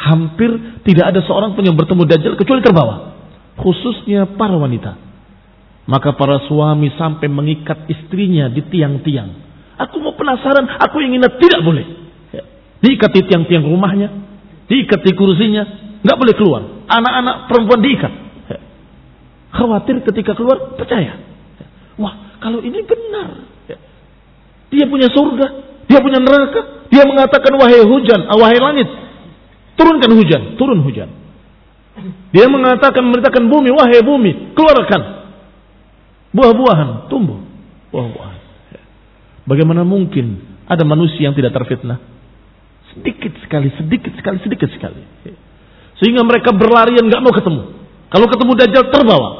Hampir tidak ada seorang pun yang bertemu Dajjal kecuali terbawa. Khususnya para wanita. Maka para suami sampai mengikat istrinya di tiang-tiang. Aku mau penasaran, aku ingin tidak boleh. Ya. Diikat di tiang-tiang rumahnya, diikat di kursinya, nggak boleh keluar. Anak-anak perempuan diikat. Ya. Khawatir ketika keluar, percaya. Ya. Wah, kalau ini benar. Dia punya surga, dia punya neraka. Dia mengatakan wahai hujan, ah, wahai langit, turunkan hujan, turun hujan. Dia mengatakan memerintahkan bumi, wahai bumi, keluarkan buah-buahan, tumbuh buah-buahan. Bagaimana mungkin ada manusia yang tidak terfitnah? Sedikit sekali, sedikit sekali, sedikit sekali. Sehingga mereka berlarian nggak mau ketemu. Kalau ketemu Dajjal terbawa.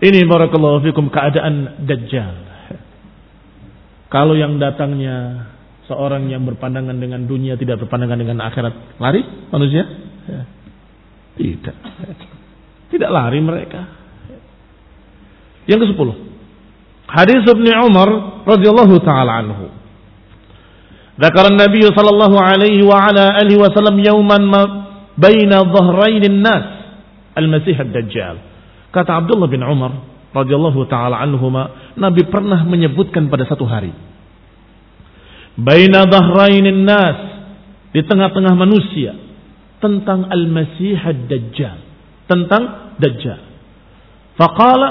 Ini barakallahu fikum keadaan Dajjal. Kalau yang datangnya seorang yang berpandangan dengan dunia tidak berpandangan dengan akhirat, lari manusia? Tidak. Tidak lari mereka. Yang ke sepuluh. Hadis Ibn Umar radhiyallahu taala anhu. Dzakar Nabi sallallahu alaihi wa ala alihi yauman baina an-nas al-Masih ad-Dajjal. Kata Abdullah bin Umar radhiyallahu taala anhuma, Nabi pernah menyebutkan pada satu hari. Baina an-nas di tengah-tengah manusia tentang al-Masih ad-Dajjal, tentang Dajjal. Faqala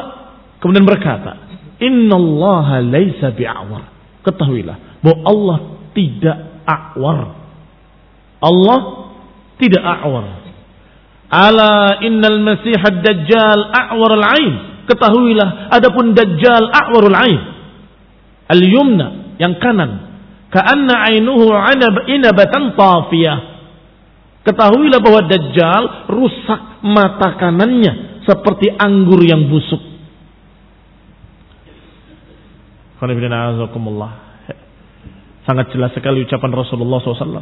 kemudian berkata, innallaha laisa bi'awar ketahuilah bahwa Allah tidak a'war Allah tidak a'war ala innal masih ad-dajjal a'war al-ain Ketahuilah, adapun Dajjal a'warul ain. Al-yumna, yang kanan. Ka'anna ainuhu inabatan tafiyah. Ketahuilah bahwa Dajjal rusak mata kanannya seperti anggur yang busuk. Sangat jelas sekali ucapan Rasulullah SAW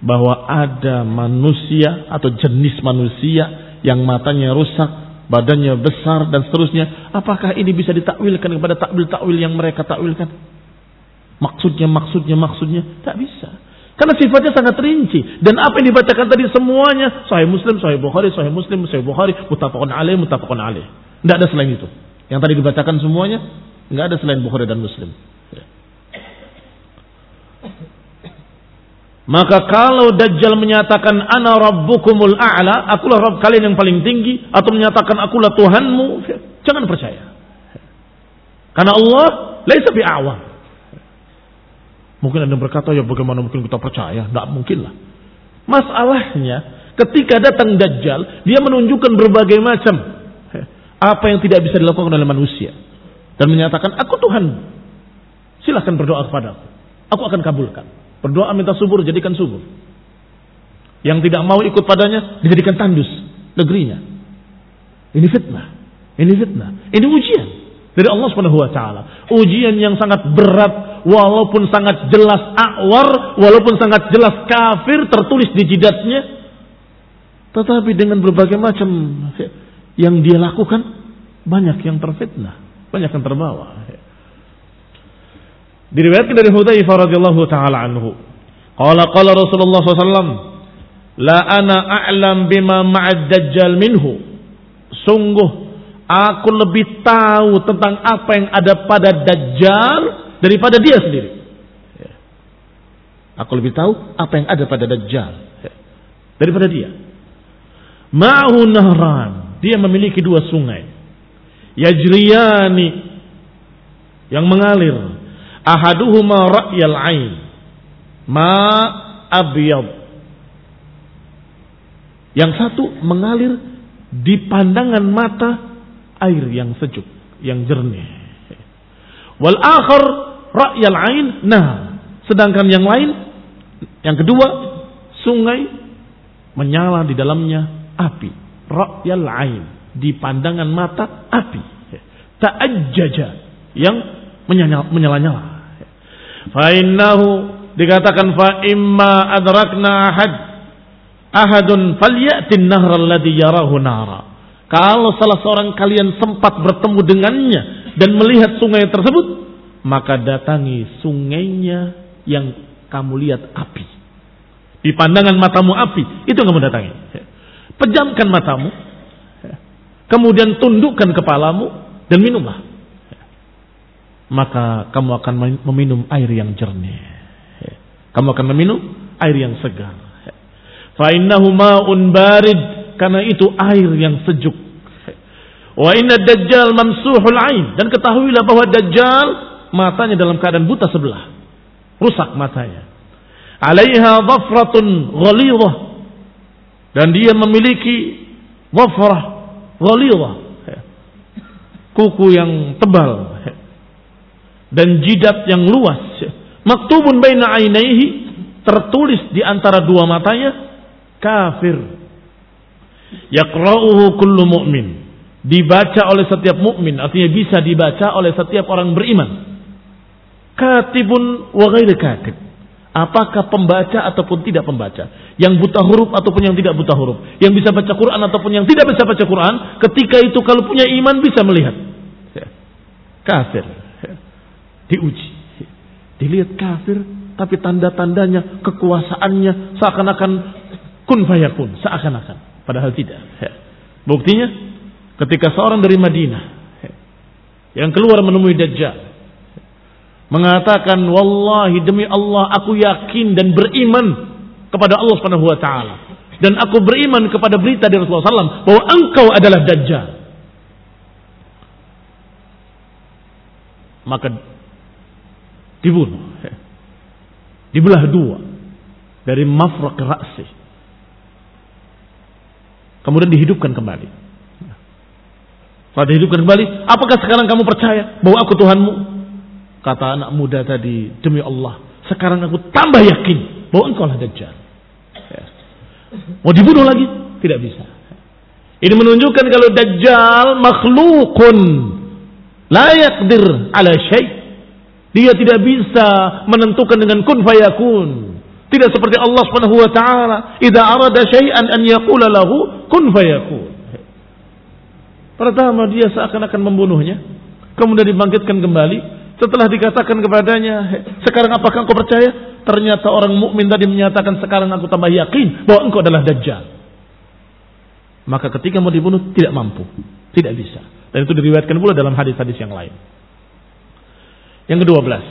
bahwa ada manusia atau jenis manusia yang matanya rusak badannya besar dan seterusnya. Apakah ini bisa ditakwilkan kepada takwil-takwil yang mereka takwilkan? Maksudnya, maksudnya, maksudnya. Tak bisa. Karena sifatnya sangat rinci. Dan apa yang dibacakan tadi semuanya. Sahih Muslim, Sahih Bukhari, Sahih Muslim, Sahih Bukhari. Mutafakun alaih, mutafakun alaih. Tidak ada selain itu. Yang tadi dibacakan semuanya. Tidak ada selain Bukhari dan Muslim. Maka kalau Dajjal menyatakan ana rabbukumul a'la, akulah Rabb kalian yang paling tinggi atau menyatakan akulah Tuhanmu, jangan percaya. Karena Allah laisa bi'awam. Mungkin Anda berkata, ya bagaimana mungkin kita percaya? Tidak mungkin lah. Masalahnya, ketika datang Dajjal, dia menunjukkan berbagai macam apa yang tidak bisa dilakukan oleh manusia. Dan menyatakan, aku Tuhan. Silahkan berdoa kepada aku. Aku akan kabulkan. Berdoa minta subur, jadikan subur. Yang tidak mau ikut padanya, dijadikan tandus negerinya. Ini fitnah. Ini fitnah. Ini ujian dari Allah Subhanahu wa taala. Ujian yang sangat berat walaupun sangat jelas akwar, walaupun sangat jelas kafir tertulis di jidatnya. Tetapi dengan berbagai macam yang dia lakukan banyak yang terfitnah, banyak yang terbawa. Diriwayatkan dari Hudzaifah radhiyallahu taala anhu. Qala qala Rasulullah SAW La ana a'lam bima ma'ad dajjal minhu. Sungguh aku lebih tahu tentang apa yang ada pada dajjal daripada dia sendiri. Ya. Aku lebih tahu apa yang ada pada dajjal ya. daripada dia. Ma'hu nahran. Dia memiliki dua sungai. Yajriyani yang mengalir. Ahaduhuma ra'yal ain. Ma abyad yang satu mengalir di pandangan mata air yang sejuk, yang jernih. Wal akhar ra'yal ain nah. Sedangkan yang lain, yang kedua, sungai menyala di dalamnya api. Ra'yal ain. Di pandangan mata api. Ta'ajjaja. Yang menyala-nyala. Fa'innahu dikatakan fa'imma adrakna ahad ahadun falyatin nahra alladhi yarahu nara. Kalau salah seorang kalian sempat bertemu dengannya dan melihat sungai tersebut, maka datangi sungainya yang kamu lihat api. Di pandangan matamu api, itu kamu datangi. Pejamkan matamu, kemudian tundukkan kepalamu dan minumlah. Maka kamu akan meminum air yang jernih. Kamu akan meminum air yang segar. Fa'innahu ma'un barid. Karena itu air yang sejuk. Wa inna dajjal mamsuhul ain. Dan ketahuilah bahwa dajjal matanya dalam keadaan buta sebelah. Rusak matanya. Alaiha dhafratun ghalidhah. Dan dia memiliki dhafrah ghalidhah. Kuku yang tebal. Dan jidat yang luas. Maktubun baina ainaihi. Tertulis di antara dua matanya kafir. Yaqra'uhu kullu mu'min. Dibaca oleh setiap mukmin, artinya bisa dibaca oleh setiap orang beriman. Katibun wa ghairi katib. Apakah pembaca ataupun tidak pembaca? Yang buta huruf ataupun yang tidak buta huruf? Yang bisa baca Quran ataupun yang tidak bisa baca Quran? Ketika itu kalau punya iman bisa melihat. Kafir. Diuji. Dilihat kafir, tapi tanda-tandanya, kekuasaannya seakan-akan kun fayakun seakan-akan padahal tidak ya. buktinya ketika seorang dari Madinah ya, yang keluar menemui Dajjal mengatakan wallahi demi Allah aku yakin dan beriman kepada Allah Subhanahu wa taala. Dan aku beriman kepada berita dari Rasulullah SAW bahwa engkau adalah Dajjal. Maka dibunuh. Dibelah dua. Dari mafraq ra'si Kemudian dihidupkan kembali. Setelah dihidupkan kembali, apakah sekarang kamu percaya bahwa aku Tuhanmu? Kata anak muda tadi, demi Allah, sekarang aku tambah yakin bahwa engkau lah Dajjal. Ya. Mau dibunuh lagi? Tidak bisa. Ini menunjukkan kalau Dajjal makhlukun. La yakdir ala syait. Dia tidak bisa menentukan dengan kun fayakun. Tidak seperti Allah Subhanahu wa taala, "Idza arada syai'an an yaqula lahu kun fayakun." Pertama dia seakan-akan membunuhnya, kemudian dibangkitkan kembali. Setelah dikatakan kepadanya, "Sekarang apakah engkau percaya?" Ternyata orang mukmin tadi menyatakan, "Sekarang aku tambah yakin bahwa engkau adalah dajjal." Maka ketika mau dibunuh tidak mampu, tidak bisa. Dan itu diriwayatkan pula dalam hadis-hadis yang lain. Yang kedua belas,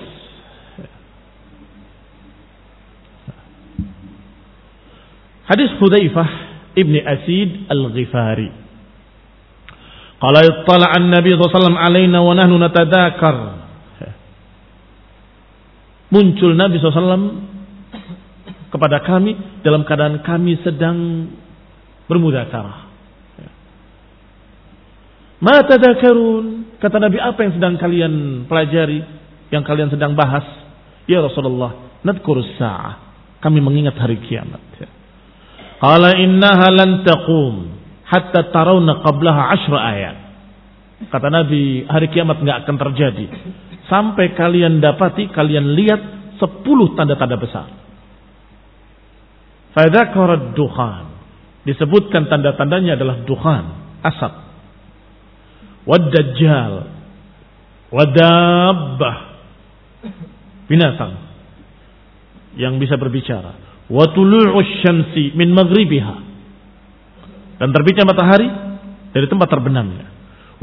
Hadis Hudzaifah ibni Asid al-Ghifari. Qala ittala an-nabi sallallahu alaina wa nahnu. Muncul Nabi SAW kepada kami dalam keadaan kami sedang bermudakarah. Ma tadakarun? Kata Nabi, apa yang sedang kalian pelajari? Yang kalian sedang bahas? Ya Rasulullah, nadkurus sa'ah. Kami mengingat hari kiamat. Qala innaha lan taqum hatta tarawna qablaha ashra ayat. Kata Nabi, hari kiamat nggak akan terjadi sampai kalian dapati, kalian lihat sepuluh tanda-tanda besar. Fadzakara duhan. Disebutkan tanda-tandanya adalah duhan, asap. Wad-dajjal. Wadabbah. Binatang yang bisa berbicara wa tulu'u syamsi min maghribiha dan terbitnya matahari dari tempat terbenamnya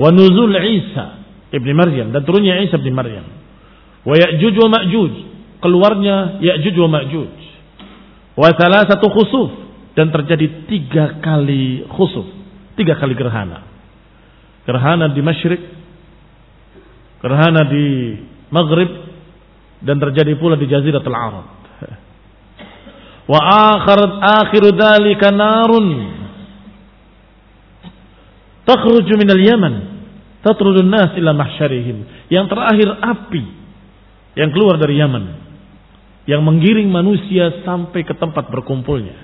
wa nuzul Isa ibni Maryam dan turunnya Isa ibni Maryam. Wa Ya'juj wa Ma'juj keluarnya Ya'juj wa Ma'juj. Wa satu khusuf dan terjadi tiga kali khusuf tiga kali gerhana. Gerhana di masyrik gerhana di maghrib dan terjadi pula di jaziratul Arab. Wa akhir akhir dzalika narun takhruju minal yaman tatrudun nas ila mahsyarihim. Yang terakhir api yang keluar dari Yaman. Yang menggiring manusia sampai ke tempat berkumpulnya.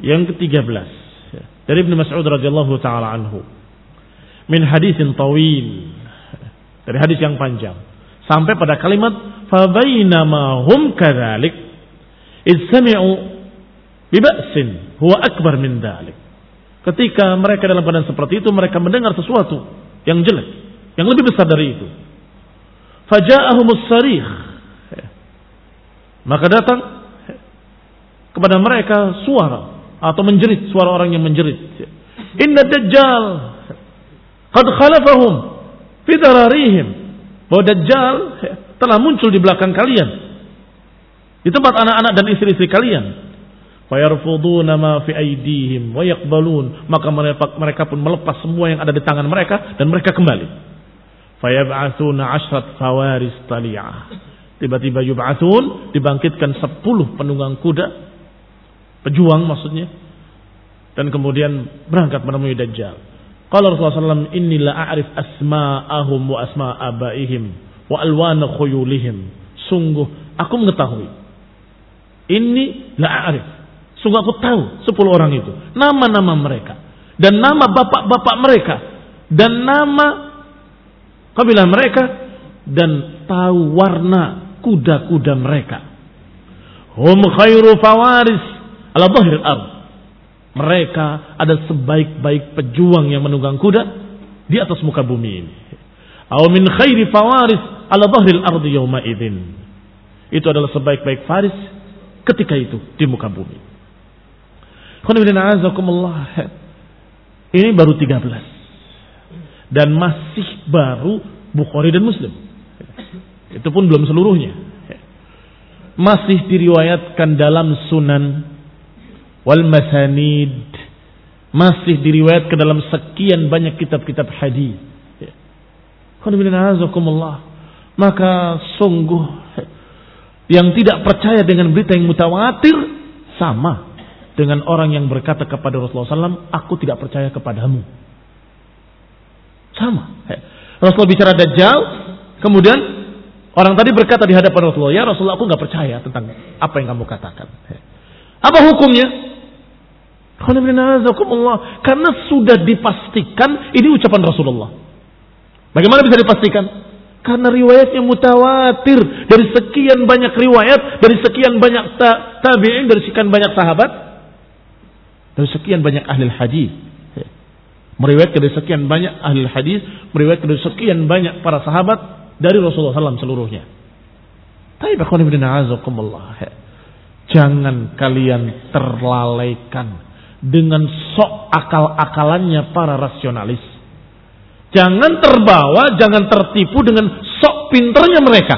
Yang ke-13. Dari Ibnu Mas'ud radhiyallahu taala anhu. Min hadisin tawil. Dari hadis yang panjang. Sampai pada kalimat fa bainama hum kadzalik id sami'u biba'sin huwa akbar min dalik. Ketika mereka dalam keadaan seperti itu mereka mendengar sesuatu yang jelek, yang lebih besar dari itu. Faja'ahumus sarih. Maka datang kepada mereka suara atau menjerit suara orang yang menjerit. Inna dajjal qad khalafahum fi dararihim. Bahwa dajjal telah muncul di belakang kalian. Di tempat anak-anak dan istri-istri kalian fayarfuduna ma fi aidihim wa yaqbalun. Maka mereka pun melepas semua yang ada di tangan mereka dan mereka kembali. Fayab'atsuna ashrat fawaris taliyah tiba-tiba yub'atsun dibangkitkan 10 penunggang kuda. Pejuang maksudnya. Dan kemudian berangkat menemui dajjal. Qala Rasulullah SAW inni la a'rif asma'ahum wa asma' abaihim wa alwana khuyulihim. Sungguh aku mengetahui. Ini la a'rif Sungguh aku tahu sepuluh orang itu. Nama-nama mereka. Dan nama bapak-bapak mereka. Dan nama kabilah mereka. Dan tahu warna kuda-kuda mereka. Hum khairu fawaris ala dhahir ard. Mereka ada sebaik-baik pejuang yang menunggang kuda di atas muka bumi ini. Aw min khairi fawaris ala dhahril ardi yawma idzin. Itu adalah sebaik-baik faris ketika itu di muka bumi. Ini baru 13. Dan masih baru Bukhari dan Muslim. Itu pun belum seluruhnya. Masih diriwayatkan dalam sunan wal masanid. Masih diriwayatkan dalam sekian banyak kitab-kitab hadis. Maka sungguh yang tidak percaya dengan berita yang mutawatir sama dengan orang yang berkata kepada Rasulullah SAW, aku tidak percaya kepadamu. Sama. Rasulullah bicara Dajjal, kemudian orang tadi berkata di hadapan Rasulullah, ya Rasulullah aku nggak percaya tentang apa yang kamu katakan. Apa hukumnya? Karena sudah dipastikan ini ucapan Rasulullah. Bagaimana bisa dipastikan? Karena riwayatnya mutawatir dari sekian banyak riwayat, dari sekian banyak tabi'in, dari sekian banyak sahabat, dari sekian banyak ahli hadis. Meriwayatkan dari sekian banyak ahli hadis, meriwayatkan dari sekian banyak para sahabat dari Rasulullah SAW seluruhnya. Tapi Jangan kalian terlalaikan dengan sok akal-akalannya para rasionalis. Jangan terbawa, jangan tertipu dengan sok pinternya mereka.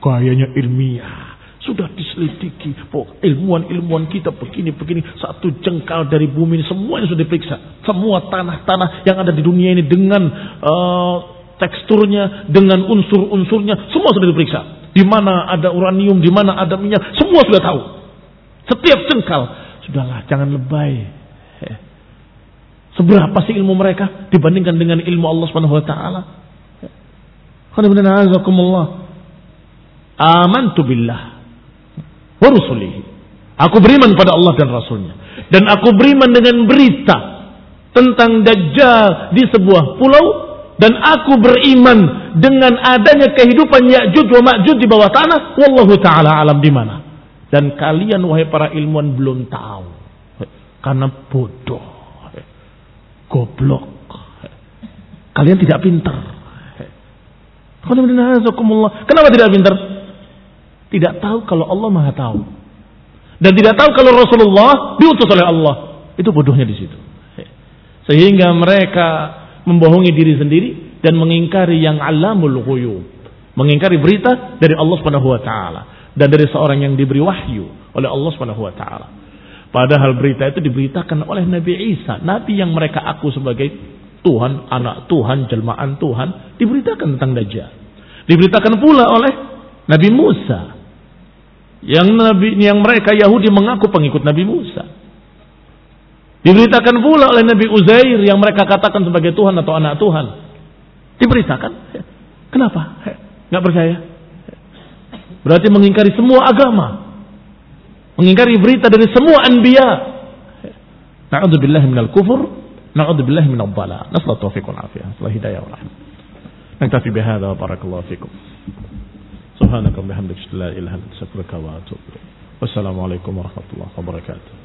Gayanya ilmiah sudah diselidiki. ilmuwan-ilmuwan kita begini-begini. Satu jengkal dari bumi ini semuanya sudah diperiksa. Semua tanah-tanah yang ada di dunia ini dengan uh, teksturnya, dengan unsur-unsurnya. Semua sudah diperiksa. Di mana ada uranium, di mana ada minyak. Semua sudah tahu. Setiap jengkal. Sudahlah, jangan lebay. Eh. Seberapa sih ilmu mereka dibandingkan dengan ilmu Allah Subhanahu wa taala? Amantu billah wa rusulihi. Aku beriman pada Allah dan Rasulnya. Dan aku beriman dengan berita tentang Dajjal di sebuah pulau. Dan aku beriman dengan adanya kehidupan Ya'jud wa Ma'jud di bawah tanah. Wallahu ta'ala alam di mana. Dan kalian wahai para ilmuwan belum tahu. Karena bodoh. Goblok. Kalian tidak pintar. Kenapa tidak pintar? Tidak tahu kalau Allah Maha tahu. Dan tidak tahu kalau Rasulullah diutus oleh Allah. Itu bodohnya di situ. Sehingga mereka membohongi diri sendiri dan mengingkari yang alamul ghuyub. Mengingkari berita dari Allah Subhanahu wa taala dan dari seorang yang diberi wahyu oleh Allah Subhanahu wa taala. Padahal berita itu diberitakan oleh Nabi Isa, nabi yang mereka aku sebagai Tuhan, anak Tuhan, jelmaan Tuhan, diberitakan tentang Dajjal. Diberitakan pula oleh Nabi Musa yang nabi yang mereka Yahudi mengaku pengikut Nabi Musa. Diberitakan pula oleh Nabi Uzair yang mereka katakan sebagai Tuhan atau anak Tuhan. Diberitakan. Kenapa? Gak percaya? Berarti mengingkari semua agama. Mengingkari berita dari semua anbiya. Na'udzubillah minal kufur. Na'udzubillah minal bala. Nasolah taufiq wal afiyah. Nasolat hidayah wal rahmah. Naktafi bihada wa barakallahu fikum. سبحانك وبحمدك لا إله إلا أنت أستغفرك وأتوب إليك. والسلام عليكم ورحمة الله وبركاته.